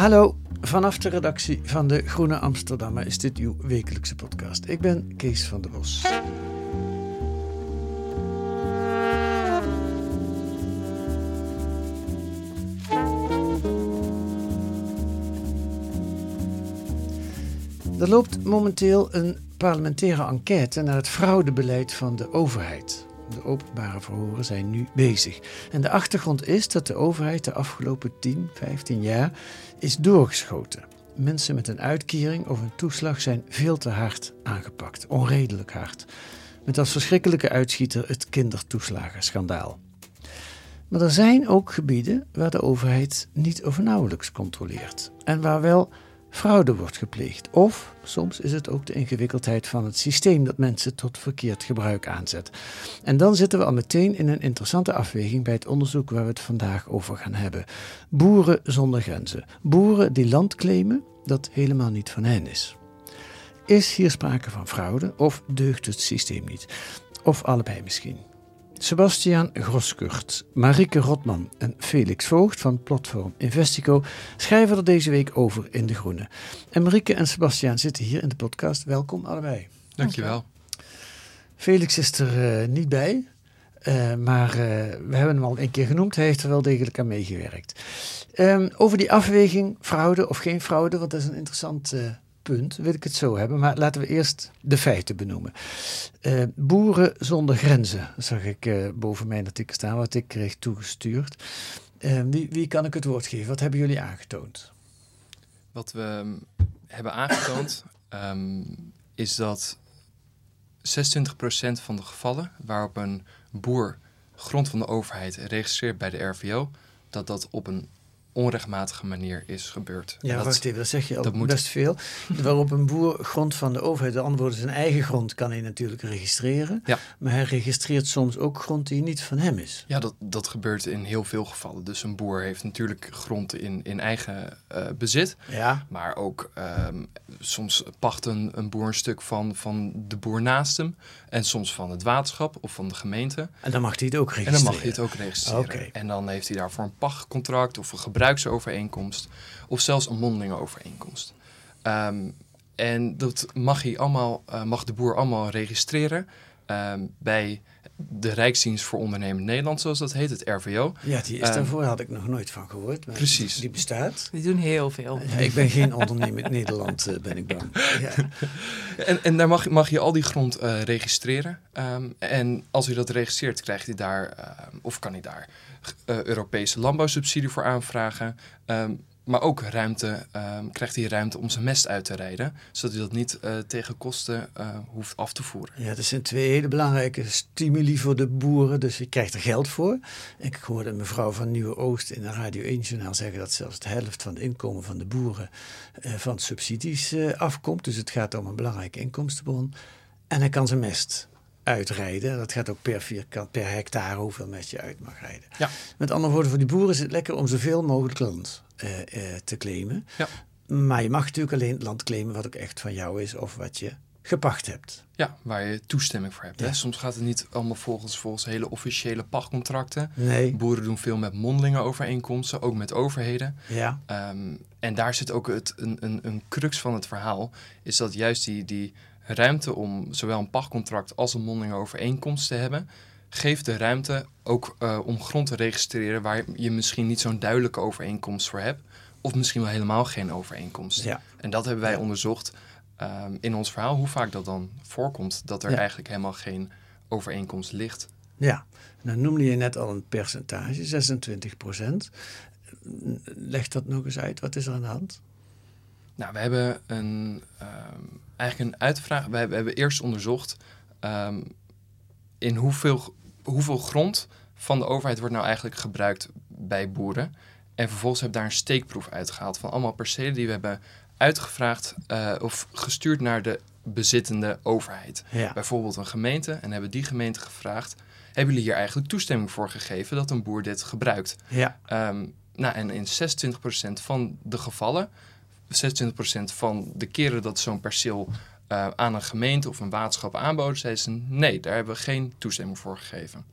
Hallo, vanaf de redactie van de Groene Amsterdammer is dit uw wekelijkse podcast. Ik ben Kees van der Bos. Er loopt momenteel een parlementaire enquête naar het fraudebeleid van de overheid. De openbare verhoren zijn nu bezig. En de achtergrond is dat de overheid de afgelopen 10, 15 jaar is doorgeschoten. Mensen met een uitkering of een toeslag zijn veel te hard aangepakt, onredelijk hard. Met als verschrikkelijke uitschieter het kindertoeslagenschandaal. Maar er zijn ook gebieden waar de overheid niet of nauwelijks controleert en waar wel fraude wordt gepleegd. Of soms is het ook de ingewikkeldheid van het systeem dat mensen tot verkeerd gebruik aanzet. En dan zitten we al meteen in een interessante afweging bij het onderzoek waar we het vandaag over gaan hebben. Boeren zonder grenzen. Boeren die land claimen dat helemaal niet van hen is. Is hier sprake van fraude of deugt het systeem niet? Of allebei misschien. Sebastiaan Groskurt, Marieke Rotman en Felix Voogd van platform Investico schrijven er deze week over in De Groene. En Marieke en Sebastiaan zitten hier in de podcast. Welkom allebei. Dankjewel. Felix is er eh, niet bij, eh, maar eh, we hebben hem al een keer genoemd. Hij heeft er wel degelijk aan meegewerkt. Ehm, over die afweging, fraude of geen fraude, want dat is een interessant eh, punt, wil ik het zo hebben. Maar laten we eerst de feiten benoemen. Eh, boeren zonder grenzen, zag ik eh, boven mijn artikel staan, wat ik kreeg toegestuurd. Eh, wie, wie kan ik het woord geven? Wat hebben jullie aangetoond? Wat we ehm, hebben aangetoond ehm, is dat 26% van de gevallen waarop een boer grond van de overheid registreert bij de RVO, dat dat op een onrechtmatige manier is gebeurd. En Ja, dat, wacht even, dat zeg je al dat moet- best veel. Waarop een boer grond van de overheid, de andere woorden zijn eigen grond, kan hij natuurlijk registreren. Ja. Maar hij registreert soms ook grond die niet van hem is. Ja, dat, dat gebeurt in heel veel gevallen. Dus een boer heeft natuurlijk grond in, in eigen eh, bezit. Ja. Maar ook ehm, soms pacht een, een boer een stuk van, van de boer naast hem. En soms van het waterschap of van de gemeente. En dan mag hij het ook En registreren. dan mag je het ook registreren. Oké. En dan heeft hij daarvoor een pachtcontract of een gebruiksovereenkomst. Of zelfs een mondelinge overeenkomst. Ehm, en dat mag, hij allemaal, eh, mag de boer allemaal registreren ehm, bij de Rijksdienst voor Ondernemen Nederland, zoals dat heet, het RVO. Ja, die is Ehm, daarvoor, had ik nog nooit van gehoord. Maar Precies. Die bestaat. Die doen heel veel. Ja, ik ben geen ondernemer in Nederland, eh, ben ik bang. Ja. En, en daar mag, mag je al die grond eh, registreren. Ehm, en als hij dat registreert, krijgt hij daar, ehm, of kan hij daar eh, Europese landbouwsubsidie voor aanvragen. Ehm, maar ook ruimte, ehm, krijgt hij ruimte om zijn mest uit te rijden, zodat hij dat niet eh, tegen kosten eh, hoeft af te voeren. ja, dat zijn twee hele belangrijke stimuli voor de boeren. Dus je krijgt er geld voor. Ik hoorde mevrouw van Nieuwe Oost in een Radio 1-journaal zeggen dat zelfs de helft van het inkomen van de boeren eh, van subsidies afkomt. Dus het gaat om een belangrijke inkomstenbron. En hij kan zijn mest uitrijden. Dat gaat ook per vierkant, per hectare hoeveel mest je uit mag rijden. Ja. Met andere woorden, voor die boeren is het lekker om zoveel mogelijk land eh, eh, te claimen. Ja. Maar je mag natuurlijk alleen het land claimen wat ook echt van jou is of wat je gepacht hebt. Ja, waar je toestemming voor hebt. Ja. Hè? Soms gaat het niet allemaal volgens, volgens hele officiële pachtcontracten. Nee. Boeren doen veel met mondelinge overeenkomsten, ook met overheden. Ja. Ehm, en daar zit ook het, een, een, een crux van het verhaal, is dat juist die, die ruimte om zowel een pachtcontract als een mondelinge overeenkomst te hebben, geef de ruimte ook eh, om grond te registreren waar je misschien niet zo'n duidelijke overeenkomst voor hebt. Of misschien wel helemaal geen overeenkomst. Ja. En dat hebben wij onderzocht ehm, in ons verhaal, hoe vaak dat dan voorkomt. Dat er Ja. eigenlijk helemaal geen overeenkomst ligt. Ja, dan noemde je net al een percentage, 26 procent. Leg dat nog eens uit, wat is er aan de hand? Nou, we hebben een, ehm, eigenlijk een uitvraag. We hebben, we hebben eerst onderzocht ehm, in hoeveel, hoeveel grond van de overheid wordt nou eigenlijk gebruikt bij boeren. En vervolgens hebben we daar een steekproef uitgehaald van allemaal percelen die we hebben uitgevraagd eh, of gestuurd naar de bezittende overheid. Ja. Bijvoorbeeld een gemeente en hebben die gemeente gevraagd: hebben jullie hier eigenlijk toestemming voor gegeven dat een boer dit gebruikt? Ja, Ehm, nou, en in 26% van de gevallen, 26% van de keren dat zo'n perceel eh, aan een gemeente of een waterschap aanboden, zeiden ze nee, daar hebben we geen toestemming voor gegeven.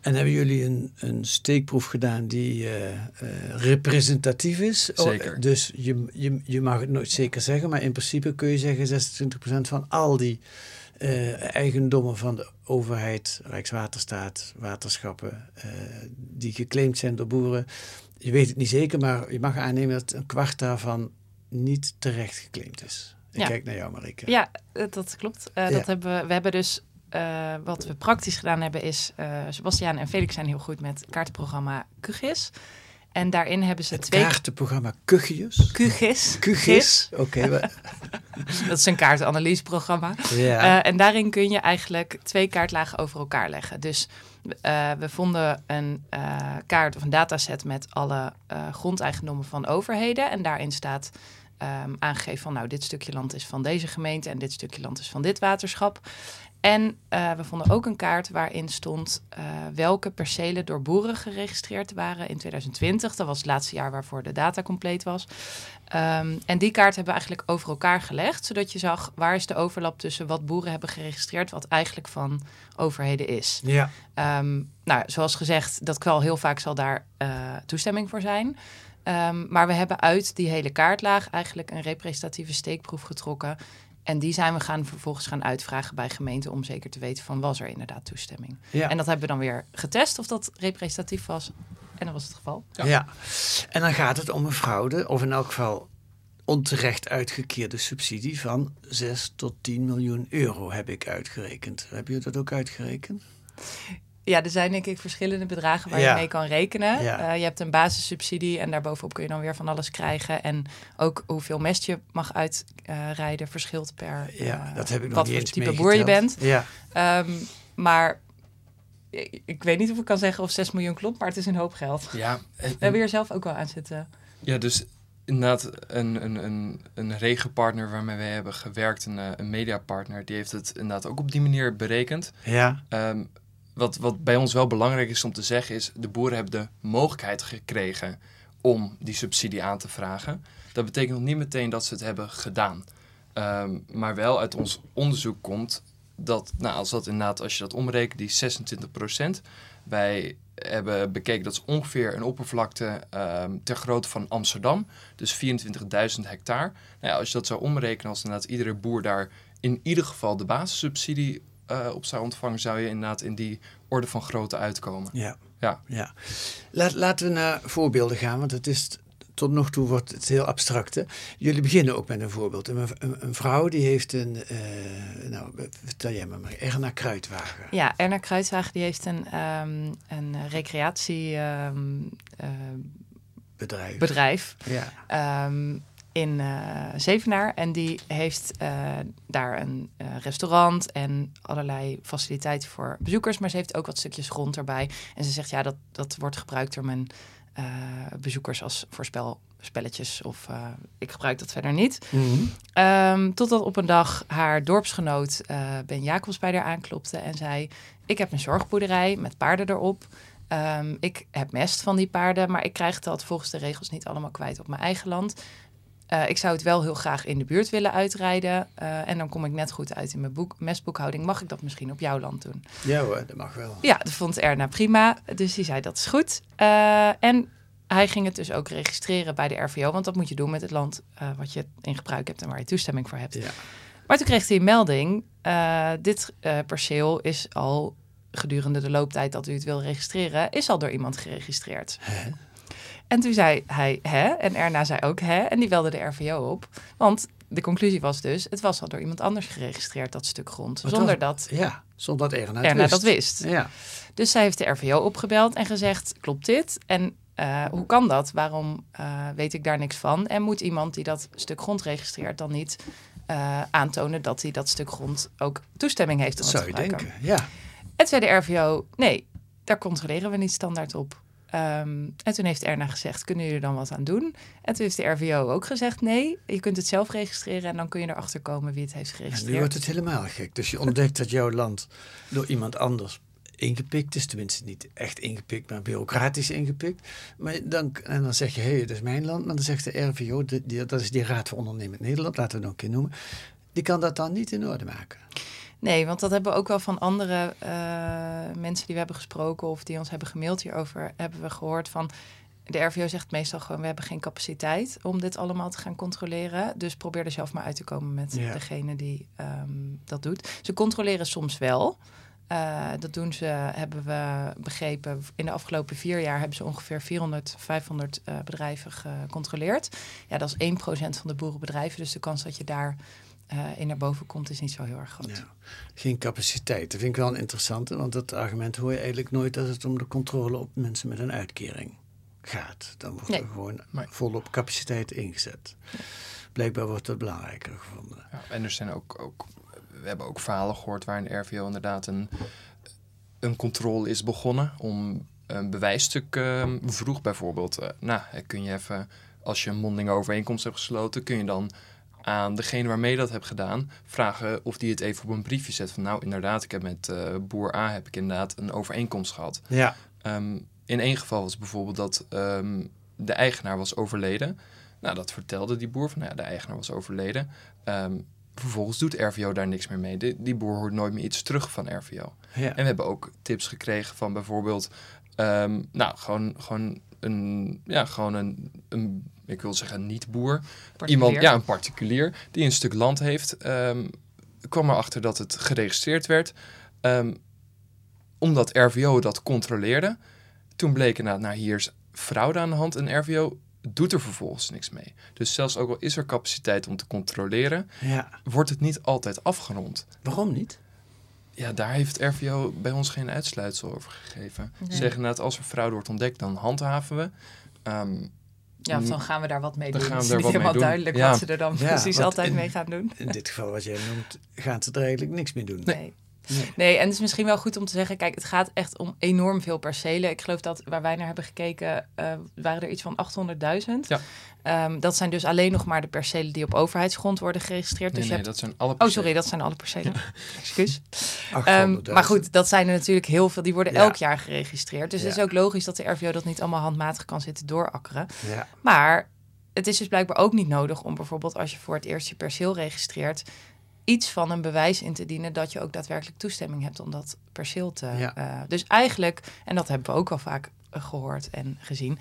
en hebben jullie een, een steekproef gedaan die eh, eh, representatief is? Oh, Zeker. dus je, je, je mag het nooit zeker zeggen, maar in principe kun je zeggen 26% van al die eigendommen van de overheid, Rijkswaterstaat, waterschappen, die geclaimd zijn door boeren. Je weet het niet zeker, maar je mag aannemen dat een kwart daarvan niet terecht geclaimd is. Ik Ja. kijk naar jou, Marike. Ja, eh, dat klopt. Eh, Ja. dat hebben we, we hebben dus, eh, wat we praktisch gedaan hebben, is uh, Sebastiaan en Felix zijn heel goed met kaartprogramma QGIS. En daarin hebben ze Het twee kaartenprogramma Kuchius. QGIS. QGIS? Oké. Dat is een kaartanalyseprogramma. ja. En daarin kun je eigenlijk twee kaartlagen over elkaar leggen. Dus we vonden een kaart of een dataset met alle grondeigendommen van overheden. En daarin staat ehm, aangegeven van nou, dit stukje land is van deze gemeente en dit stukje land is van dit waterschap. En eh, we vonden ook een kaart waarin stond eh, welke percelen door boeren geregistreerd waren in 2020. Dat was het laatste jaar waarvoor de data compleet was. Um, en die kaart hebben we eigenlijk over elkaar gelegd, zodat je zag waar is de overlap tussen wat boeren hebben geregistreerd, wat eigenlijk van overheden is. ja. Um, nou, zoals gezegd, dat kwal heel vaak zal daar uh, toestemming voor zijn. Um, maar we hebben uit die hele kaartlaag eigenlijk een representatieve steekproef getrokken. En die zijn we gaan vervolgens gaan uitvragen bij gemeenten om zeker te weten van was er inderdaad toestemming. Ja. En dat hebben we dan weer getest of dat representatief was. En dat was het geval. Ja. ja. En dan gaat het om een fraude, of in elk geval onterecht uitgekeerde subsidie van 6 tot 10 miljoen euro heb ik uitgerekend. Heb je dat ook uitgerekend? Ja, er zijn denk ik verschillende bedragen waar ja. je mee kan rekenen. Ja. Uh, je hebt een basissubsidie en daarbovenop kun je dan weer van alles krijgen. En ook hoeveel mest je mag uitrijden uh, verschilt per ja, dat heb ik nog wat niet voor type boer je bent. Ja. Um, maar ik, ik, weet niet of ik kan zeggen of 6 miljoen klopt, maar het is een hoop geld. Ja, en, We hebben hier zelf ook wel aan zitten. Ja, dus inderdaad een, een, een, een regenpartner waarmee wij hebben gewerkt, een, een mediapartner, die heeft het inderdaad ook op die manier berekend. Ja. Um, wat, wat bij ons wel belangrijk is om te zeggen is, de boeren hebben de mogelijkheid gekregen om die subsidie aan te vragen. Dat betekent nog niet meteen dat ze het hebben gedaan. Um, maar wel uit ons onderzoek komt dat, nou, als dat inderdaad, als je dat omrekent, die 26 procent, wij hebben bekeken dat is ongeveer een oppervlakte um, ter grootte van Amsterdam, dus 24.000 hectare. Nou ja, als je dat zou omrekenen, als inderdaad iedere boer daar in ieder geval de basissubsidie uh, op zou ontvangen, zou je inderdaad in die orde van grootte uitkomen. Ja. ja. ja. Laat, laten we naar voorbeelden gaan, want het is tot nog toe wordt het heel abstract. Hè? Jullie beginnen ook met een voorbeeld. Een, een, een vrouw die heeft een, uh, nou vertel jij me maar, Erna Kruidwagen. Ja, Erna Kruidwagen die heeft een, um, een recreatie um, uh, bedrijf. bedrijf. Ja. Um, in uh, Zevenaar. En die heeft uh, daar een uh, restaurant en allerlei faciliteiten voor bezoekers. Maar ze heeft ook wat stukjes grond erbij. En ze zegt, ja, dat, dat wordt gebruikt door mijn bezoekers als voorspel spelletjes. Of ik gebruik dat verder niet. Mm -hmm. um, totdat op een dag haar dorpsgenoot Ben Jacobs bij haar aanklopte en zei... Ik heb een zorgboerderij met paarden erop. Um, ik heb mest van die paarden, maar ik krijg dat volgens de regels niet allemaal kwijt op mijn eigen land. Uh, ik zou het wel heel graag in de buurt willen uitrijden. Uh, en dan kom ik net goed uit in mijn boek, mestboekhouding. Mag ik dat misschien op jouw land doen? Ja hoor, dat mag wel. Ja, dat vond Erna prima. Dus die zei dat is goed. Uh, en hij ging het dus ook registreren bij de RVO. Want dat moet je doen met het land wat je in gebruik hebt en waar je toestemming voor hebt. Ja. Maar toen kreeg hij een melding. dit perceel is al gedurende de looptijd dat u het wil registreren, is al door iemand geregistreerd. En toen zei hij hè, en Erna zei ook hè, en die belde de RVO op. Want de conclusie was dus, het was al door iemand anders geregistreerd, dat stuk grond. Zonder dat- dat Ja, zonder dat Erna wist. dat wist. Ja. Dus zij heeft de RVO opgebeld en gezegd: klopt dit? En eh, hoe kan dat? Waarom eh, weet ik daar niks van? En moet iemand die dat stuk grond registreert dan niet eh, aantonen dat hij dat stuk grond ook toestemming heeft om Dat het zou te je denken, ja. En zei de RVO: nee, daar controleren we niet standaard op. Ehm, en toen heeft Erna gezegd: kunnen jullie er dan wat aan doen? En toen heeft de RVO ook gezegd: nee, je kunt het zelf registreren en dan kun je erachter komen wie het heeft En geregistreerd. nu wordt het helemaal gek. Dus je ontdekt dat jouw land door iemand anders ingepikt is. Tenminste, niet echt ingepikt, maar bureaucratisch ingepikt. Maar dan, en dan zeg je, hé, hey, dat is mijn land. Maar dan zegt de RVO, die, die- dat is die Raad voor Ondernemend Nederland, laten we het nog een keer noemen. Die kan dat dan niet in orde maken. Nee, want dat hebben we ook wel van andere eh, mensen die we hebben gesproken of die ons hebben gemaild hierover, hebben we gehoord van. De RVO zegt meestal gewoon: we hebben geen capaciteit om dit allemaal te gaan controleren. Dus probeer er zelf maar uit te komen met Ja. degene die ehm, dat doet. Ze controleren soms wel. Eh, dat doen ze, hebben we begrepen. In de afgelopen vier jaar hebben ze ongeveer 400, 500 eh, bedrijven gecontroleerd. Ja, dat is 1% van de boerenbedrijven. Dus de kans dat je daar eh, in naar boven komt is niet zo heel erg groot. Ja. Geen capaciteit. Dat vind ik wel een interessante, want dat argument hoor je eigenlijk nooit als het om de controle op mensen met een uitkering gaat. Dan wordt Nee. er gewoon Nee. volop capaciteit ingezet. Blijkbaar wordt dat belangrijker gevonden. Ja, en er zijn ook, ook, we hebben ook verhalen gehoord waarin de RVO inderdaad een, een controle is begonnen om een bewijsstuk ehm, vroeg bijvoorbeeld. eh, nou, kun je even, als je een mondelinge overeenkomst hebt gesloten, kun je dan aan degene waarmee je dat hebt gedaan vragen of die het even op een briefje zet van nou inderdaad, ik heb met eh, boer A heb ik inderdaad een overeenkomst gehad. Ja, Ehm, in één geval was bijvoorbeeld dat ehm, de eigenaar was overleden. Nou, dat vertelde die boer van, nou ja, de eigenaar was overleden. Ehm, vervolgens doet RVO daar niks meer mee. Die, die boer hoort nooit meer iets terug van RVO. ja. En we hebben ook tips gekregen van bijvoorbeeld, nou, gewoon, gewoon een, ja, gewoon een, een ik wil zeggen niet-boer. Iemand, ja, een particulier die een stuk land heeft, ehm, kwam erachter dat het geregistreerd werd. Ehm, omdat RVO dat controleerde. Toen bleek inderdaad, nou hier is fraude aan de hand en RVO doet er vervolgens niks mee. Dus zelfs ook al is er capaciteit om te controleren, ja. wordt het niet altijd afgerond. Waarom niet? Ja, daar heeft RVO bij ons geen uitsluitsel over gegeven. Ze Nee. zeggen inderdaad, als er fraude wordt ontdekt, dan handhaven we. Ehm, Ja, of dan gaan we daar wat mee Dan doen. gaan we Het is niet helemaal duidelijk Ja. wat ze er dan Ja, precies altijd mee gaan doen. In dit geval wat jij noemt, gaan ze er eigenlijk niks mee doen. Nee. Nee. Nee, en het is misschien wel goed om te zeggen, kijk, het gaat echt om enorm veel percelen. Ik geloof dat waar wij naar hebben gekeken, eh, waren er iets van 800.000. Ja. Ehm, dat zijn dus alleen nog maar de percelen die op overheidsgrond worden geregistreerd. nee, dus je nee, hebt... dat zijn alle Oh, percelen. sorry, dat zijn alle percelen. Excuus. 800.000. Ehm, maar goed, dat zijn er natuurlijk heel veel. Die worden Ja. elk jaar geregistreerd. Dus het is ook logisch dat de RVO dat niet allemaal handmatig kan zitten doorakkeren. Ja, Maar het is dus blijkbaar ook niet nodig om bijvoorbeeld als je voor het eerst je perceel registreert, iets van een bewijs in te dienen dat je ook daadwerkelijk toestemming hebt om dat perceel te. Ja. eh, dus eigenlijk, en dat hebben we ook al vaak eh, gehoord en gezien,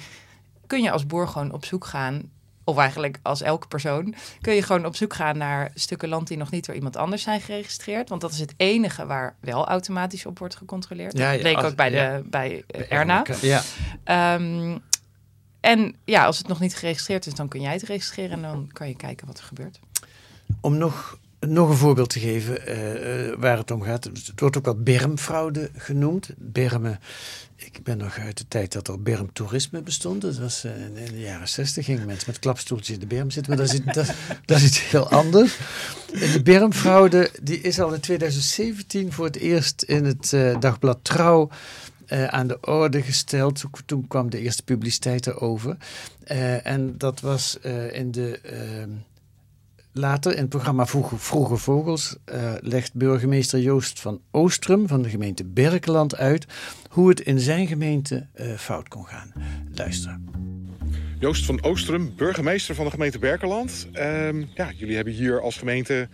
kun je als boer gewoon op zoek gaan. Of eigenlijk als elke persoon kun je gewoon op zoek gaan naar stukken land die nog niet door iemand anders zijn geregistreerd. Want dat is het enige waar wel automatisch op wordt gecontroleerd. Ja, dat ja, bleek als- ook bij, ja. de, bij eh, Erna. Ja, Ehm, en ja, als het nog niet geregistreerd is, dan kun jij het registreren en dan kan je kijken wat er gebeurt. om nog, nog een voorbeeld te geven eh, eh, waar het om gaat. Het wordt ook wel bermfraude genoemd. Bermen, ik ben nog uit de tijd dat er bermtoerisme bestond. Dat was eh, in de jaren zestig. Gingen mensen met klapstoeltjes in de berm zitten. Maar dat is, dat, is iets heel anders. Die bermfraude die is al in 2017 voor het eerst in het eh, dagblad Trouw aan de orde gesteld. Toen, kwam de eerste publiciteit erover. En dat was in de... Later in het programma Vroege, Vogels eh, legt burgemeester Joost van Oostrum van de gemeente Berkeland uit hoe het in zijn gemeente eh, fout kon gaan. Luister. Joost van Oostrum, burgemeester van de gemeente Berkeland. Ehm, ja, jullie hebben hier als gemeente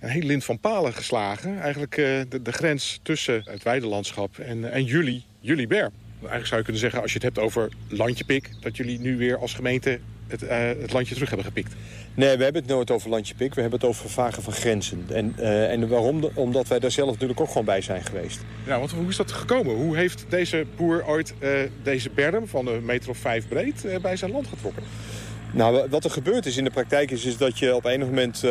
een heel lint van palen geslagen. Eigenlijk eh, de, grens tussen het weidelandschap en, en jullie, jullie berm. Eigenlijk zou je kunnen zeggen, als je het hebt over landjepik... dat jullie nu weer als gemeente het, het landje terug hebben gepikt. Nee, we hebben het nooit over landje pik. We hebben het over vervagen van grenzen. En, eh, en waarom? Omdat wij daar zelf natuurlijk ook gewoon bij zijn geweest. Ja, want hoe is dat gekomen? Hoe heeft deze boer ooit eh, deze berm van een meter of vijf breed eh, bij zijn land getrokken? Nou, wat er gebeurd is in de praktijk is, is dat je op enig moment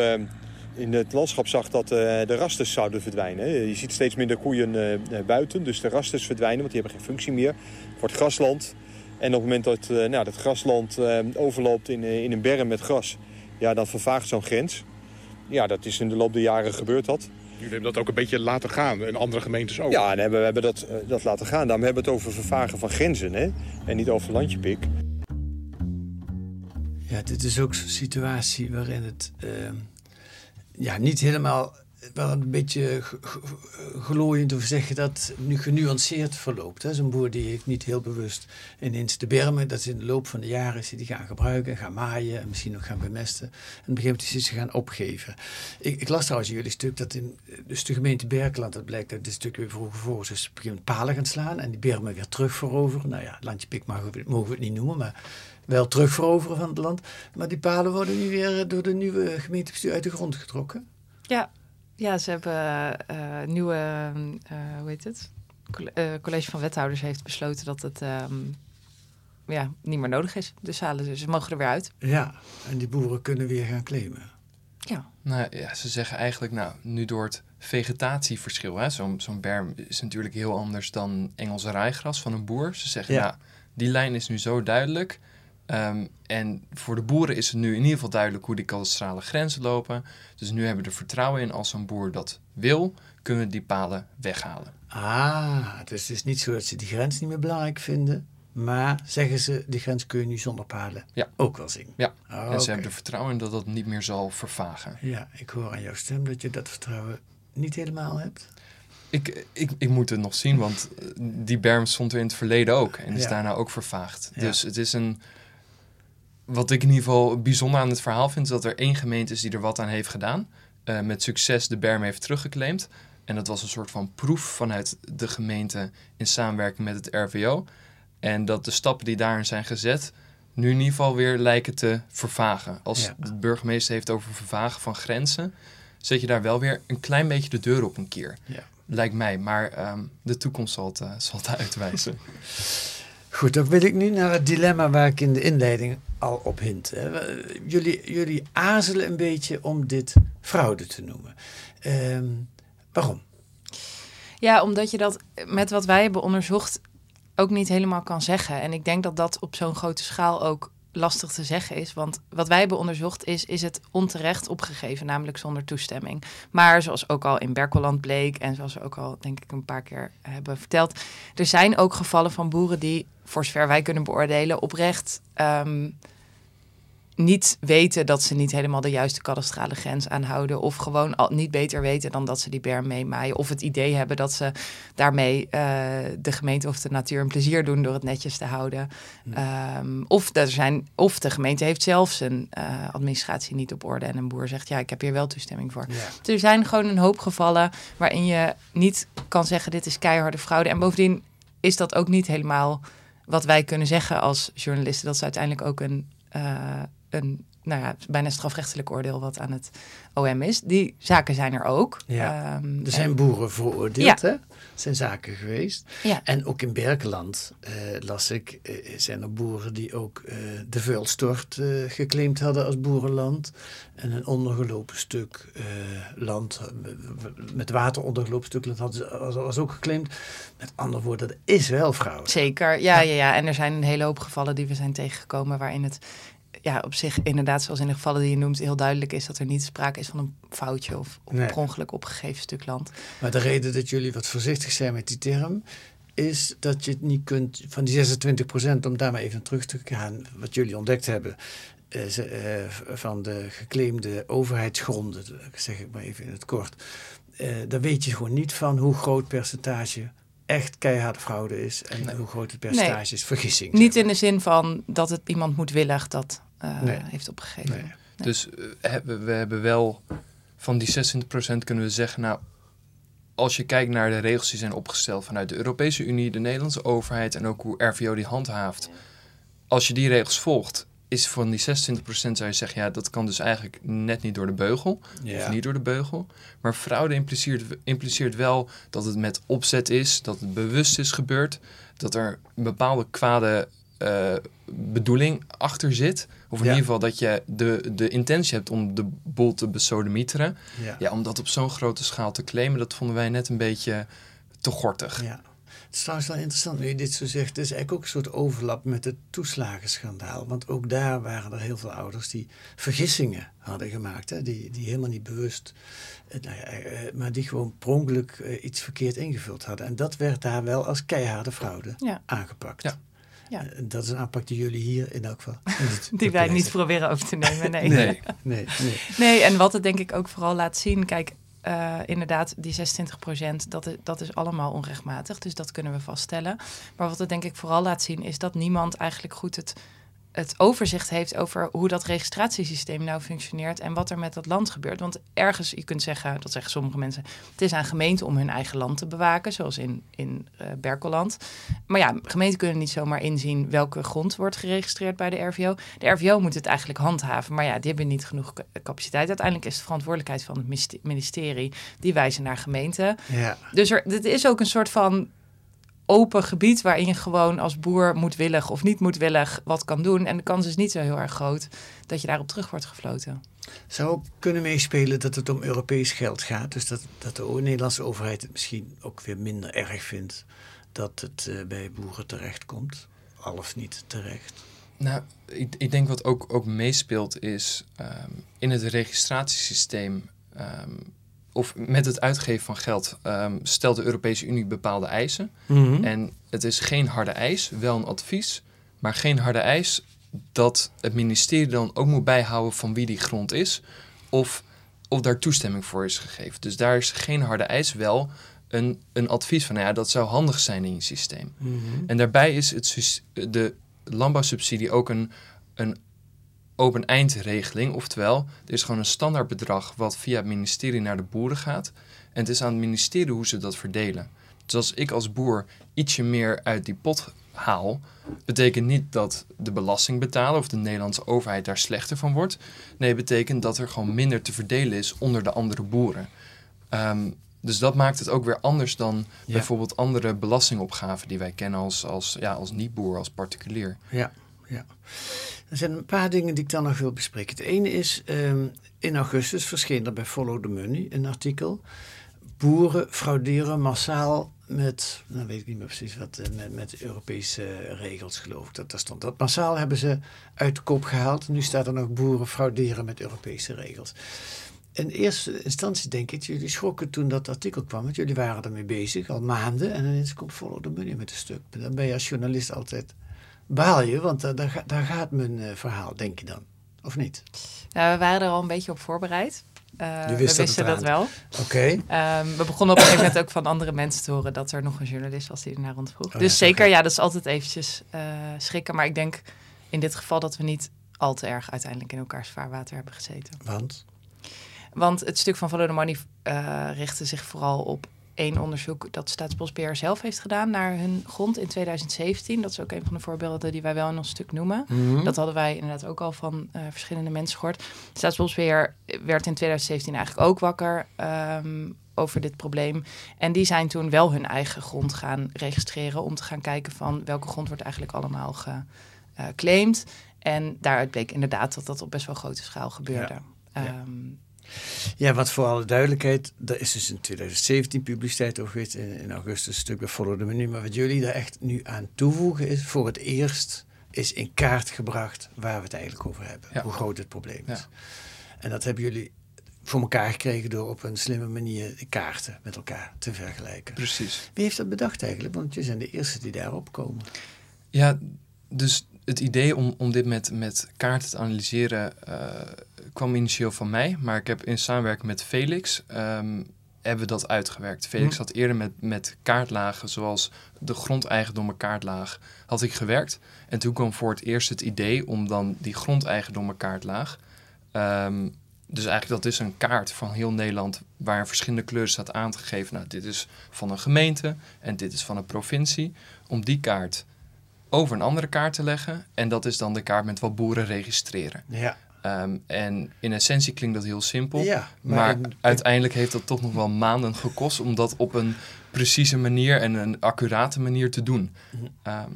in het landschap zag dat de rasters zouden verdwijnen. Je ziet steeds minder koeien buiten, dus de rasters verdwijnen, want die hebben geen functie meer. Het wordt grasland. En op het moment dat nou, dat grasland overloopt in, in een berm met gras, ja, dan vervaagt zo'n grens. Ja, dat is in de loop der jaren gebeurd dat. Jullie hebben dat ook een beetje laten gaan en andere gemeentes ook. Ja, en hebben, we hebben dat, eh, dat laten gaan. Daarom hebben we het over vervagen van grenzen, hè? En niet over landjepik. Ja, dit is ook zo'n situatie waarin het ehm, ja, niet helemaal, wel een beetje glooiend of zeggen dat het nu genuanceerd verloopt. Zo'n boer die heeft niet heel bewust ineens de bermen, dat is in de loop van de jaren die gaan gebruiken, gaan maaien en misschien ook gaan bemesten. En op een gegeven moment is ze gaan opgeven. Ik, ik las trouwens in jullie stuk dat in dus de gemeente Berkeland, dat blijkt uit dit stuk weer vroeger voor, is op een gegeven moment palen gaan slaan en die bermen weer terug veroveren. Nou ja, landje pik mogen we, mogen we het niet noemen, maar wel terug veroveren van het land. Maar die palen worden nu weer door de nieuwe gemeentebestuur uit de grond getrokken. Ja, ja ze hebben eh nieuwe, eh, hoe heet het? Colle- eh, college van wethouders heeft besloten dat het ehm, ja, niet meer nodig is. De zalen, dus ze mogen er weer uit. Ja, en die boeren kunnen weer gaan claimen. Ja. Nou ja, ze zeggen eigenlijk, nou, nu door het vegetatieverschil, hè, zo'n zo'n berm is natuurlijk heel anders dan Engelse rijgras van een boer. Ze zeggen, Ja. nou, die lijn is nu zo duidelijk. Ehm, en voor de boeren is het nu in ieder geval duidelijk hoe die kadastrale grenzen lopen. Dus nu hebben we er vertrouwen in, als een boer dat wil, kunnen we die palen weghalen. Ah, dus het is niet zo dat ze die grens niet meer belangrijk vinden. Maar zeggen ze, die grens kun je nu zonder palen Ja. ook wel zien. Ja, Ah, en ze hebben er vertrouwen in dat dat niet meer zal vervagen. Ja, ik hoor aan jouw stem dat je dat vertrouwen niet helemaal hebt. Ik, ik, ik moet het nog zien, want eh, die berm stond er in het verleden ook. En is Ja. daarna ook vervaagd. Ja. Dus het is een... Wat ik in ieder geval bijzonder aan het verhaal vind... is dat er één gemeente is die er wat aan heeft gedaan. eh, met succes de berm heeft teruggeclaimd. En dat was een soort van proef vanuit de gemeente... in samenwerking met het RVO. En dat de stappen die daarin zijn gezet... nu in ieder geval weer lijken te vervagen. Als Ja. de burgemeester heeft over vervagen van grenzen... zet je daar wel weer een klein beetje de deur op een keer. Ja. Lijkt mij, maar ehm, de toekomst zal het, eh, zal het uitwijzen. Goed, dan wil ik nu naar het dilemma waar ik in de inleiding op hint. hè. Jullie, jullie aarzelen een beetje om dit fraude te noemen. Ehm, waarom? Ja, omdat je dat met wat wij hebben onderzocht ook niet helemaal kan zeggen. En ik denk dat dat op zo'n grote schaal ook lastig te zeggen is. Want wat wij hebben onderzocht is, is het onterecht opgegeven, namelijk zonder toestemming. Maar zoals ook al in Berkeland bleek en zoals we ook al denk ik een paar keer hebben verteld, er zijn ook gevallen van boeren die, voor zover wij kunnen beoordelen, oprecht ehm, niet weten dat ze niet helemaal de juiste kadastrale grens aanhouden. Of gewoon al niet beter weten dan dat ze die berm meemaaien. Of het idee hebben dat ze daarmee eh, de gemeente of de natuur een plezier doen door het netjes te houden. Ehm, of, er zijn, of de gemeente heeft zelf zijn eh, administratie niet op orde. En een boer zegt, ja, ik heb hier wel toestemming voor. Ja. Er zijn gewoon een hoop gevallen waarin je niet kan zeggen, dit is keiharde fraude. En bovendien is dat ook niet helemaal wat wij kunnen zeggen als journalisten. Dat is uiteindelijk ook een, eh, een nou ja, bijna strafrechtelijk oordeel wat aan het OM is. Die zaken zijn er ook. Ja. Ehm, Er zijn en- boeren veroordeeld, Ja. hè? Zijn zaken geweest. Ja. En ook in Berkeland, eh, las ik, eh, zijn er boeren die ook eh, de vuilstort geclaimd hadden als boerenland. En een ondergelopen stuk land, met water ondergelopen stuk land hadden ze was, was ook geclaimd. Met andere woorden, dat is wel fraude. Zeker, ja, ja, ja. En er zijn een hele hoop gevallen die we zijn tegengekomen waarin het ja, op zich inderdaad, zoals in de gevallen die je noemt, heel duidelijk is dat er niet sprake is van een foutje of op Nee. per ongeluk opgegeven stuk land. Maar de reden dat jullie wat voorzichtig zijn met die term, is dat je het niet kunt van die 26% om daar maar even terug te gaan, wat jullie ontdekt hebben. eh, eh, van de geclaimde overheidsgronden, zeg ik maar even in het kort. eh, daar weet je gewoon niet van hoe groot percentage echt keiharde fraude is en hoe groot het percentage is vergissing. Niet in de zin van dat het iemand moedwillig dat eh, Nee. heeft opgegeven. Nee. Dus eh, hebben- we hebben wel van die 26% kunnen we zeggen, nou, als je kijkt naar de regels die zijn opgesteld vanuit de Europese Unie, de Nederlandse overheid en ook hoe RVO die handhaaft. Als je die regels volgt, is van die 26% zou je zeggen, ja, dat kan dus eigenlijk net niet door de beugel. Ja. Of niet door de beugel. Maar fraude impliceert, impliceert wel dat het met opzet is, dat het bewust is gebeurd, dat er een bepaalde kwade eh, bedoeling achter zit. Of in Ja. ieder geval dat je de, de intentie hebt om de boel te besodemieteren. Ja. Ja, om dat op zo'n grote schaal te claimen, dat vonden wij net een beetje te gortig. Ja. Het is trouwens wel interessant nu je dit zo zegt. Het is eigenlijk ook een soort overlap met het toeslagenschandaal. Want ook daar waren er heel veel ouders die vergissingen hadden gemaakt. Hè? Die, die helemaal niet bewust, eh, nou ja, eh, maar die gewoon eh, iets verkeerd ingevuld hadden. En dat werd daar wel als keiharde fraude Ja. aangepakt. Ja. Ja. Eh, Dat is een aanpak die jullie hier in elk geval niet Die wij niet proberen over te nemen, nee. Nee. Nee, nee. Nee, en wat het denk ik ook vooral laat zien, kijk, eh, inderdaad, die 26% dat, is- dat is allemaal onrechtmatig, dus dat kunnen we vaststellen. Maar wat het denk ik vooral laat zien, is dat niemand eigenlijk goed het, het overzicht heeft over hoe dat registratiesysteem nou functioneert en wat er met dat land gebeurt. Want ergens, je kunt zeggen, dat zeggen sommige mensen, het is aan gemeenten om hun eigen land te bewaken, zoals in, in eh, Berkeland. Maar ja, gemeenten kunnen niet zomaar inzien welke grond wordt geregistreerd bij de RVO. De RVO moet het eigenlijk handhaven, maar ja, die hebben niet genoeg ca- capaciteit. Uiteindelijk is het verantwoordelijkheid van het ministerie, die wijzen naar gemeenten. Ja. Dus er, dit is ook een soort van open gebied waarin je gewoon als boer moedwillig of niet moedwillig wat kan doen. En de kans is niet zo heel erg groot dat je daarop terug wordt gefloten. Zou ook kunnen meespelen dat het om Europees geld gaat. Dus dat, dat de Nederlandse overheid het misschien ook weer minder erg vindt dat het eh, bij boeren terechtkomt. Al of niet terecht. Nou, ik, ik denk wat ook, ook meespeelt is ehm, in het registratiesysteem ehm, of met het uitgeven van geld ehm, stelt de Europese Unie bepaalde eisen. En het is geen harde eis, wel een advies, maar geen harde eis dat het ministerie dan ook moet bijhouden van wie die grond is of of daar toestemming voor is gegeven. Dus daar is geen harde eis, wel een, een advies van, nou ja, dat zou handig zijn in je systeem. En daarbij is het, de landbouwsubsidie ook een, een open eindregeling. Oftewel, er is gewoon een standaard bedrag wat via het ministerie naar de boeren gaat. En het is aan het ministerie hoe ze dat verdelen. Dus als ik als boer ietsje meer uit die pot haal, betekent niet dat de belastingbetaler of de Nederlandse overheid daar slechter van wordt. Nee, betekent dat er gewoon minder te verdelen is onder de andere boeren. Ehm, dus dat maakt het ook weer anders dan Ja. bijvoorbeeld andere belastingopgaven die wij kennen als, als, ja, als niet-boer, als particulier. Ja, ja. Er zijn een paar dingen die ik dan nog wil bespreken. Het ene is, ehm, in augustus verscheen er bij Follow the Money een artikel. Boeren frauderen massaal met, nou weet ik niet meer precies wat, eh, met, met Europese regels geloof ik dat stond. Dat massaal hebben ze uit de kop gehaald. Nu staat er nog boeren frauderen met Europese regels. In eerste instantie denk ik, jullie schrokken toen dat artikel kwam, want jullie waren ermee bezig al maanden en ineens komt Follow the Money met een stuk. Dan ben je als journalist altijd baal je, want daar, daar, ga- daar gaat mijn eh, verhaal, denk je dan. Of niet? Nou, we waren er al een beetje op voorbereid. Eh, we wisten dat wel. Oké. Ehm, we begonnen op een gegeven moment ook van andere mensen te horen dat er nog een journalist was die er naar rond vroeg. Oh dus ja, zeker, ja, dat is altijd eventjes eh, schrikken. Maar ik denk in dit geval dat we niet al te erg uiteindelijk in elkaars vaarwater hebben gezeten. Want? Want het stuk van Follow the Money eh, richtte zich vooral op één onderzoek dat Staatsbosbeheer zelf heeft gedaan naar hun grond in 2017. Dat is ook een van de voorbeelden die wij wel in ons stuk noemen. Mhm. Dat hadden wij inderdaad ook al van eh, verschillende mensen gehoord. Staatsbosbeheer werd in 2017 eigenlijk ook wakker ehm, over dit probleem. En die zijn toen wel hun eigen grond gaan registreren om te gaan kijken van welke grond wordt eigenlijk allemaal geclaimd. En daaruit bleek inderdaad dat dat op best wel grote schaal gebeurde. Ja. Ja. Ja, wat voor alle duidelijkheid, er is dus in 2017 publiciteit over geweest, in, in augustus een stuk bij Follow the Money. Maar wat jullie daar echt nu aan toevoegen is, voor het eerst is in kaart gebracht waar we het eigenlijk over hebben. Ja. Hoe groot het probleem is. Ja. En dat hebben jullie voor elkaar gekregen door op een slimme manier de kaarten met elkaar te vergelijken. Precies. Wie heeft dat bedacht eigenlijk? Want je zijn de eerste die daarop komen. Ja, dus het idee om, om dit met, met kaarten te analyseren eh, kwam initieel van mij. Maar ik heb in samenwerking met Felix ehm, hebben we dat uitgewerkt. Felix Hm. had eerder met, met kaartlagen, zoals de grondeigendommen kaartlaag, had ik gewerkt. En toen kwam voor het eerst het idee om dan die grondeigendommen kaartlaag... ehm, dus eigenlijk dat is een kaart van heel Nederland waar verschillende kleuren staat aangegeven. Nou, dit is van een gemeente en dit is van een provincie. Om die kaart over een andere kaart te leggen. En dat is dan de kaart met wat boeren registreren. Ja. Ehm, en in essentie klinkt dat heel simpel. Ja, maar maar in- uiteindelijk heeft dat toch nog wel maanden gekost om dat op een precieze manier en een accurate manier te doen. Mhm. Ehm,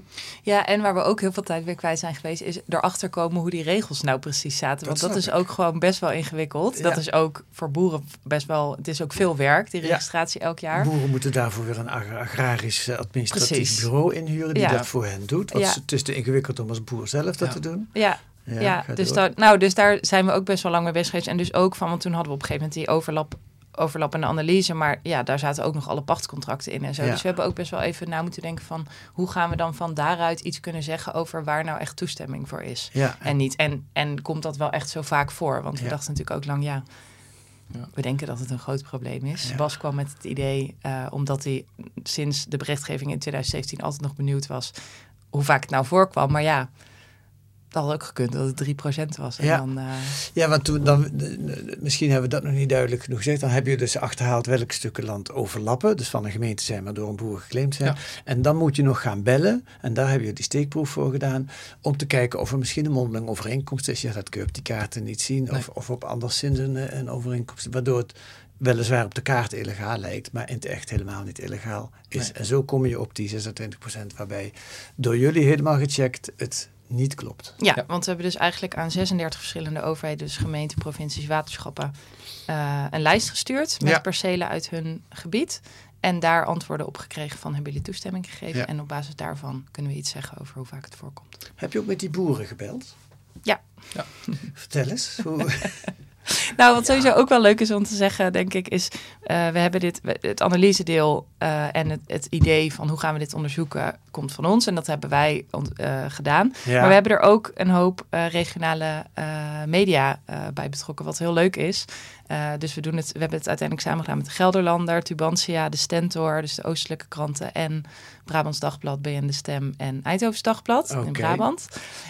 Ja, en waar we ook heel veel tijd weer kwijt zijn geweest, is erachter komen hoe die regels nou precies zaten. Want Dat dat, is ook gewoon best wel ingewikkeld. Ja. Dat is ook voor boeren best wel, het is ook veel werk, die Ja. registratie elk jaar. Boeren moeten daarvoor weer een ag- agrarisch eh, administratief Precies. bureau inhuren die Ja. dat voor hen doet. Want Ja. het is te ingewikkeld om als boer zelf dat Ja. te doen. Ja, Ja, dus, daar, nou, dus daar zijn we ook best wel lang mee bezig geweest. En dus ook van, want toen hadden we op een gegeven moment die overlap, overlappende analyse. Maar ja, daar zaten ook nog alle pachtcontracten in en zo. Ja. Dus we hebben ook best wel even na moeten denken van... hoe gaan we dan van daaruit iets kunnen zeggen over waar nou echt toestemming voor is. Ja, En niet. En, en komt dat wel echt zo vaak voor? Want we Ja. dachten natuurlijk ook lang, ja, Ja. we denken dat het een groot probleem is. Ja. Bas kwam met het idee, eh, omdat hij sinds de berichtgeving in 2017 altijd nog benieuwd was hoe vaak het nou voorkwam. Maar ja, dat had ook gekund dat het 3% was. En Ja. dan, eh, Ja, want toen dan, misschien hebben we dat nog niet duidelijk genoeg gezegd. Dan heb je dus achterhaald welke stukken land overlappen. Dus van een gemeente zijn, maar door een boer geclaimd zijn. Ja. En dan moet je nog gaan bellen. En daar heb je die steekproef voor gedaan. Om te kijken of er misschien een mondeling overeenkomst is. Ja, dat kun je op die kaarten niet zien. Nee. Of, of op anderszins een, een overeenkomst. Waardoor het weliswaar op de kaart illegaal lijkt. Maar in het echt helemaal niet illegaal is. Nee. En zo kom je op die 26% waarbij door jullie helemaal gecheckt het niet klopt. ja, Ja. want we hebben dus eigenlijk aan 36 verschillende overheden, dus gemeenten, provincies, waterschappen, eh, een lijst gestuurd met Ja. percelen uit hun gebied. En daar antwoorden op gekregen van hebben jullie toestemming gegeven. Ja. En op basis daarvan kunnen we iets zeggen over hoe vaak het voorkomt. Heb je ook met die boeren gebeld? Ja. Ja. Vertel eens. Hoe... Nou, wat sowieso ook wel leuk is om te zeggen, denk ik, is eh, we hebben dit, het analysedeel eh, en het, het idee van hoe gaan we dit onderzoeken, komt van ons. En dat hebben wij eh, gedaan. Maar we hebben er ook een hoop regionale media bij betrokken, wat heel leuk is. Dus we, doen het, we hebben het uiteindelijk samen gedaan met de Gelderlander, Tubantia, de Stentor, dus de Oostelijke kranten en Brabants Dagblad, BN De Stem en Eindhoven's Dagblad in Brabant.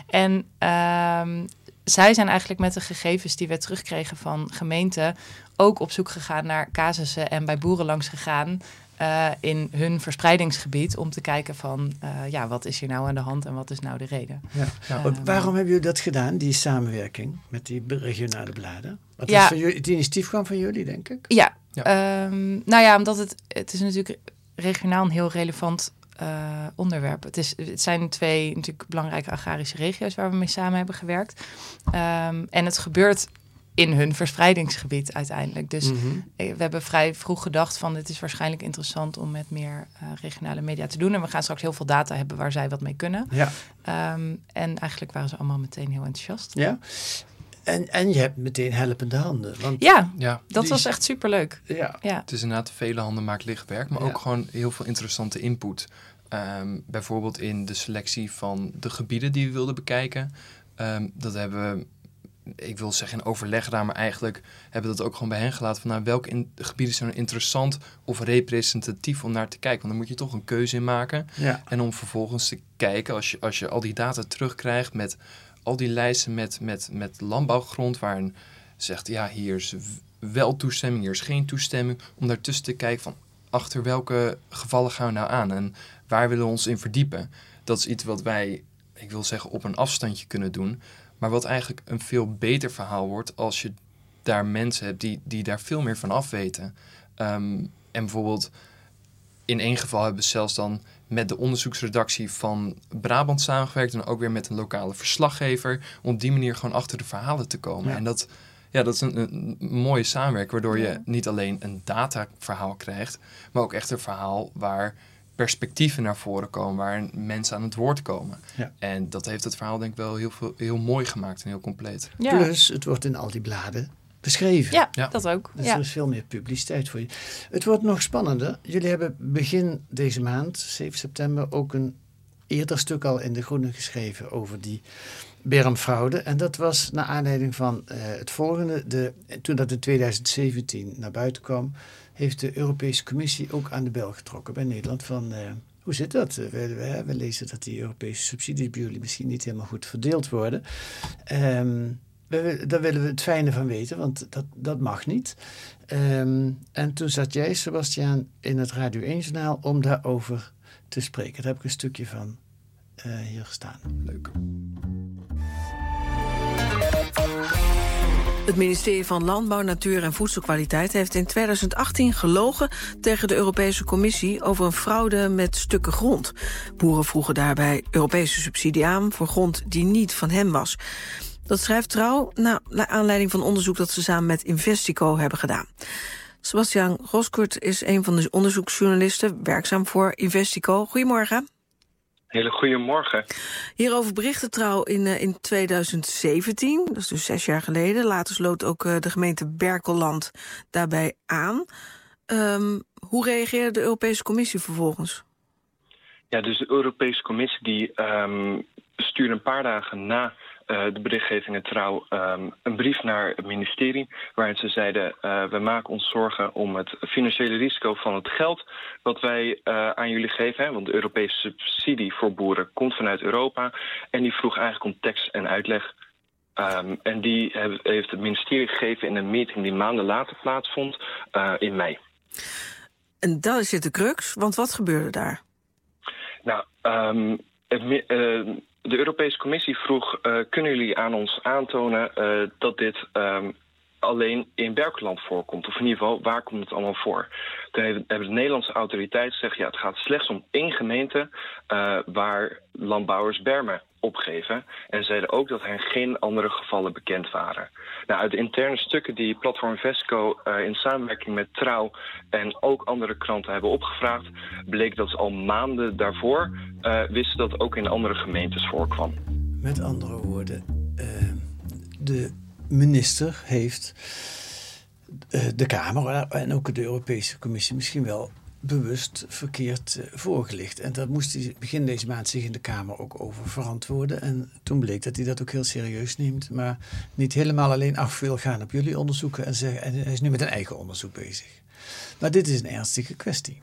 En ehm, zij zijn eigenlijk met de gegevens die we terugkregen van gemeenten ook op zoek gegaan naar casussen en bij boeren langs gegaan eh, in hun verspreidingsgebied om te kijken van eh, ja, wat is hier nou aan de hand en wat is nou de reden. Ja. Want Waarom hebben jullie dat gedaan, die samenwerking met die regionale bladen? Want Ja. het, jullie, initiatief kwam van jullie, denk ik. Ja, Ja. ehm, nou ja, omdat het, het is natuurlijk regionaal een heel relevant eh, onderwerp. Het, is, het zijn twee natuurlijk belangrijke agrarische regio's waar we mee samen hebben gewerkt. Ehm, en het gebeurt in hun verspreidingsgebied uiteindelijk. Dus Mhm. eh, we hebben vrij vroeg gedacht van het is waarschijnlijk interessant om met meer eh, regionale media te doen. En we gaan straks heel veel data hebben waar zij wat mee kunnen. Ja. Ehm, en eigenlijk waren ze allemaal meteen heel enthousiast. ja. En, en je hebt meteen helpende handen. Want, Ja, ja, dat die was is- echt superleuk. ja. Ja. Het is inderdaad vele handen maakt licht werk, maar Ja. ook gewoon heel veel interessante input. Ehm, bijvoorbeeld in de selectie van de gebieden die we wilden bekijken. Ehm, dat hebben we, ik wil zeggen in overleg gedaan, maar eigenlijk hebben we dat ook gewoon bij hen gelaten. Van nou, welke in- gebieden zijn interessant of representatief om naar te kijken? Want dan moet je toch een keuze in maken. Ja. En om vervolgens te kijken, als je, als je al die data terugkrijgt met al die lijsten met, met, met landbouwgrond, waarin zegt, ja, hier is wel toestemming, hier is geen toestemming, om daartussen te kijken van, achter welke gevallen gaan we nou aan en waar willen we ons in verdiepen? Dat is iets wat wij, ik wil zeggen, op een afstandje kunnen doen, maar wat eigenlijk een veel beter verhaal wordt als je daar mensen hebt die, die daar veel meer van afweten. Ehm, en bijvoorbeeld in één geval hebben we zelfs dan met de onderzoeksredactie van Brabant samengewerkt en ook weer met een lokale verslaggever om op die manier gewoon achter de verhalen te komen. Ja. En dat, ja, dat is een, een mooie samenwerking waardoor je niet alleen een dataverhaal krijgt, maar ook echt een verhaal waar perspectieven naar voren komen, waar mensen aan het woord komen. Ja. En dat heeft het verhaal denk ik wel heel, veel, heel mooi gemaakt en heel compleet. Ja, Plus, het wordt in al die bladen beschreven. ja, Ja. dat ook. Dus ja. er is veel meer publiciteit voor je. Het wordt nog spannender. Jullie hebben begin deze maand, 7 september, ook een eerder stuk al in De Groene geschreven over die bermfraude. En dat was naar aanleiding van eh, het volgende. De, toen dat in 2017 naar buiten kwam, heeft de Europese Commissie ook aan de bel getrokken bij Nederland van... eh, hoe zit dat? Eh, We, we, lezen dat die Europese subsidies bij jullie misschien niet helemaal goed verdeeld worden. Ehm, daar willen we het fijne van weten, want dat, dat mag niet. Ehm, en toen zat jij, Sebastiaan, in het Radio 1-journaal om daarover te spreken. Daar heb ik een stukje van uh, hier staan. Leuk. Het ministerie van Landbouw, Natuur en Voedselkwaliteit heeft in 2018 gelogen tegen de Europese Commissie over een fraude met stukken grond. Boeren vroegen daarbij Europese subsidie aan voor grond die niet van hen was. Dat schrijft Trouw naar aanleiding van onderzoek dat ze samen met Investico hebben gedaan. Sebastian Roskurt is een van de onderzoeksjournalisten werkzaam voor Investico. Goedemorgen. Hele goede morgen. Hierover berichtte Trouw in, uh, in 2017, dat is dus zes jaar geleden. Later sloot ook uh, de gemeente Berkelland daarbij aan. Um, hoe reageerde de Europese Commissie vervolgens? Ja, dus de Europese Commissie die um, stuurde een paar dagen na de berichtgeving Trouw um, een brief naar het ministerie... waarin ze zeiden, uh, we maken ons zorgen om het financiële risico van het geld... wat wij uh, aan jullie geven, hè, want de Europese subsidie voor boeren komt vanuit Europa... en die vroeg eigenlijk om tekst en uitleg... Um, en die heeft het ministerie gegeven in een meeting die maanden later plaatsvond in mei. En dat is de crux, want wat gebeurde daar? Nou, um, het, uh, de Europese Commissie vroeg, uh, kunnen jullie aan ons aantonen uh, dat dit um, alleen in Berkeland voorkomt? Of in ieder geval, waar komt het allemaal voor? Toen hebben de Nederlandse autoriteiten gezegd, ja, het gaat slechts om één gemeente uh, waar landbouwers bermen opgeven. En zeiden ook dat er geen andere gevallen bekend waren. Nou, uit de interne stukken die Platform Vesco uh, in samenwerking met Trouw en ook andere kranten hebben opgevraagd, bleek dat ze al maanden daarvoor uh, wisten dat ook in andere gemeentes voorkwam. Met andere woorden, uh, de minister heeft de Kamer en ook de Europese Commissie misschien wel bewust verkeerd uh, voorgelicht. En daar moest hij begin deze maand zich in de Kamer ook over verantwoorden. En toen bleek dat hij dat ook heel serieus neemt. Maar niet helemaal alleen af wil gaan op jullie onderzoeken. En, zeggen, en hij is nu met een eigen onderzoek bezig. Maar dit is een ernstige kwestie,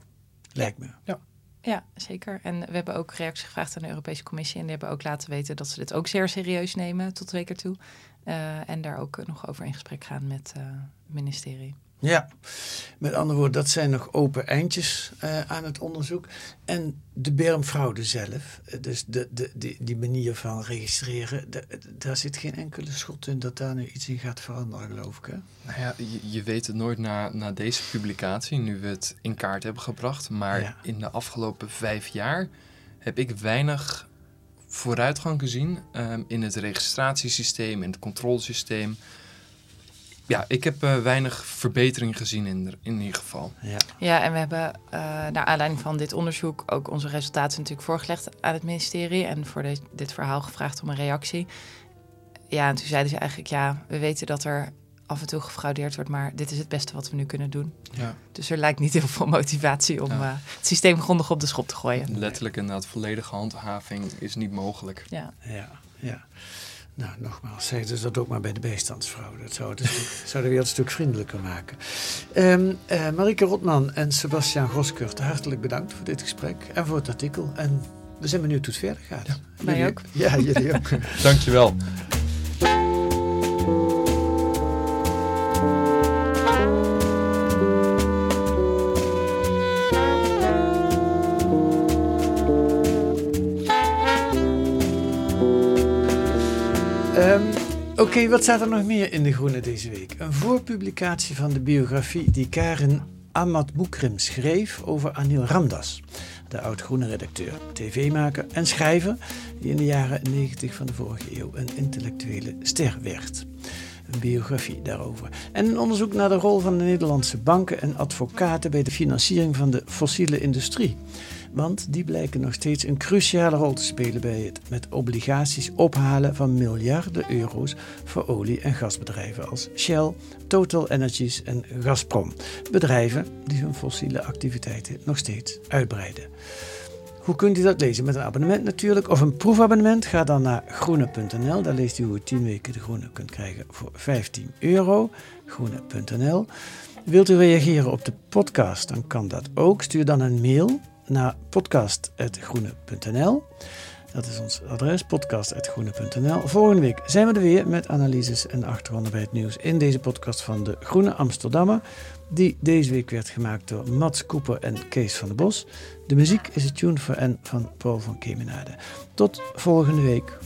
lijkt me. Ja. Ja, zeker. En we hebben ook reacties gevraagd aan de Europese Commissie. En die hebben ook laten weten dat ze dit ook zeer serieus nemen tot twee keer toe. Uh, en daar ook nog over in gesprek gaan met uh, het ministerie. Ja, met andere woorden, dat zijn nog open eindjes uh, aan het onderzoek. En de bermfraude zelf, dus de, de, die manier van registreren, de, daar zit geen enkele schot in dat daar nu iets in gaat veranderen, geloof ik. Hè? Nou ja, je, je weet het nooit na, na deze publicatie, nu we het in kaart hebben gebracht. Maar ja. in de afgelopen vijf jaar heb ik weinig vooruitgang gezien um, in het registratiesysteem, in het controlesysteem ja, ik heb uh, weinig verbetering gezien in, in ieder geval. Ja, ja en we hebben uh, naar aanleiding van dit onderzoek ook onze resultaten natuurlijk voorgelegd aan het ministerie en voor de, dit verhaal gevraagd om een reactie. Ja, en toen zeiden ze eigenlijk, ja, we weten dat er af en toe gefraudeerd wordt, maar dit is het beste wat we nu kunnen doen. Ja. Dus er lijkt niet heel veel motivatie om ja. uh, het systeem grondig op de schop te gooien. Letterlijk inderdaad, volledige handhaving is niet mogelijk. Ja, ja. ja. Nou, nogmaals, zeg dus dat ook maar bij de bijstandsvrouw. Dat zou, het zou de wereld een stuk vriendelijker maken. Um, uh, Marike Rotman en Sebastian Groskurt, hartelijk bedankt voor dit gesprek en voor het artikel. En we zijn benieuwd hoe het verder gaat. Ja, Wij ook. Ja, jullie ook. Dankjewel. Oké, wat staat er nog meer in De Groene deze week? Een voorpublicatie van de biografie die Karin Ahmad Boekrim schreef over Anil Ramdas. De oud-groene redacteur, tv-maker en schrijver die in de jaren 90 van de vorige eeuw een intellectuele ster werd. Een biografie daarover. En een onderzoek naar de rol van de Nederlandse banken en advocaten bij de financiering van de fossiele industrie. Want die blijken nog steeds een cruciale rol te spelen bij het met obligaties ophalen van miljarden euro's voor olie- en gasbedrijven als Shell, Total Energies en Gazprom. Bedrijven die hun fossiele activiteiten nog steeds uitbreiden. Hoe kunt u dat lezen? Met een abonnement natuurlijk of een proefabonnement? Ga dan naar groene.nl. Daar leest u hoe u 10 weken de groene kunt krijgen voor 15 euro. Groene.nl. Wilt u reageren op de podcast? Dan kan dat ook. Stuur dan een mail naar podcast.groene.nl. Dat is ons adres, podcast.groene.nl. Volgende week zijn we er weer met analyses en achtergronden bij het nieuws in deze podcast van de Groene Amsterdammer, die deze week werd gemaakt door Mats Koeper en Kees van der Bos. De muziek is het Tune for N van Paul van Kemenade. Tot volgende week.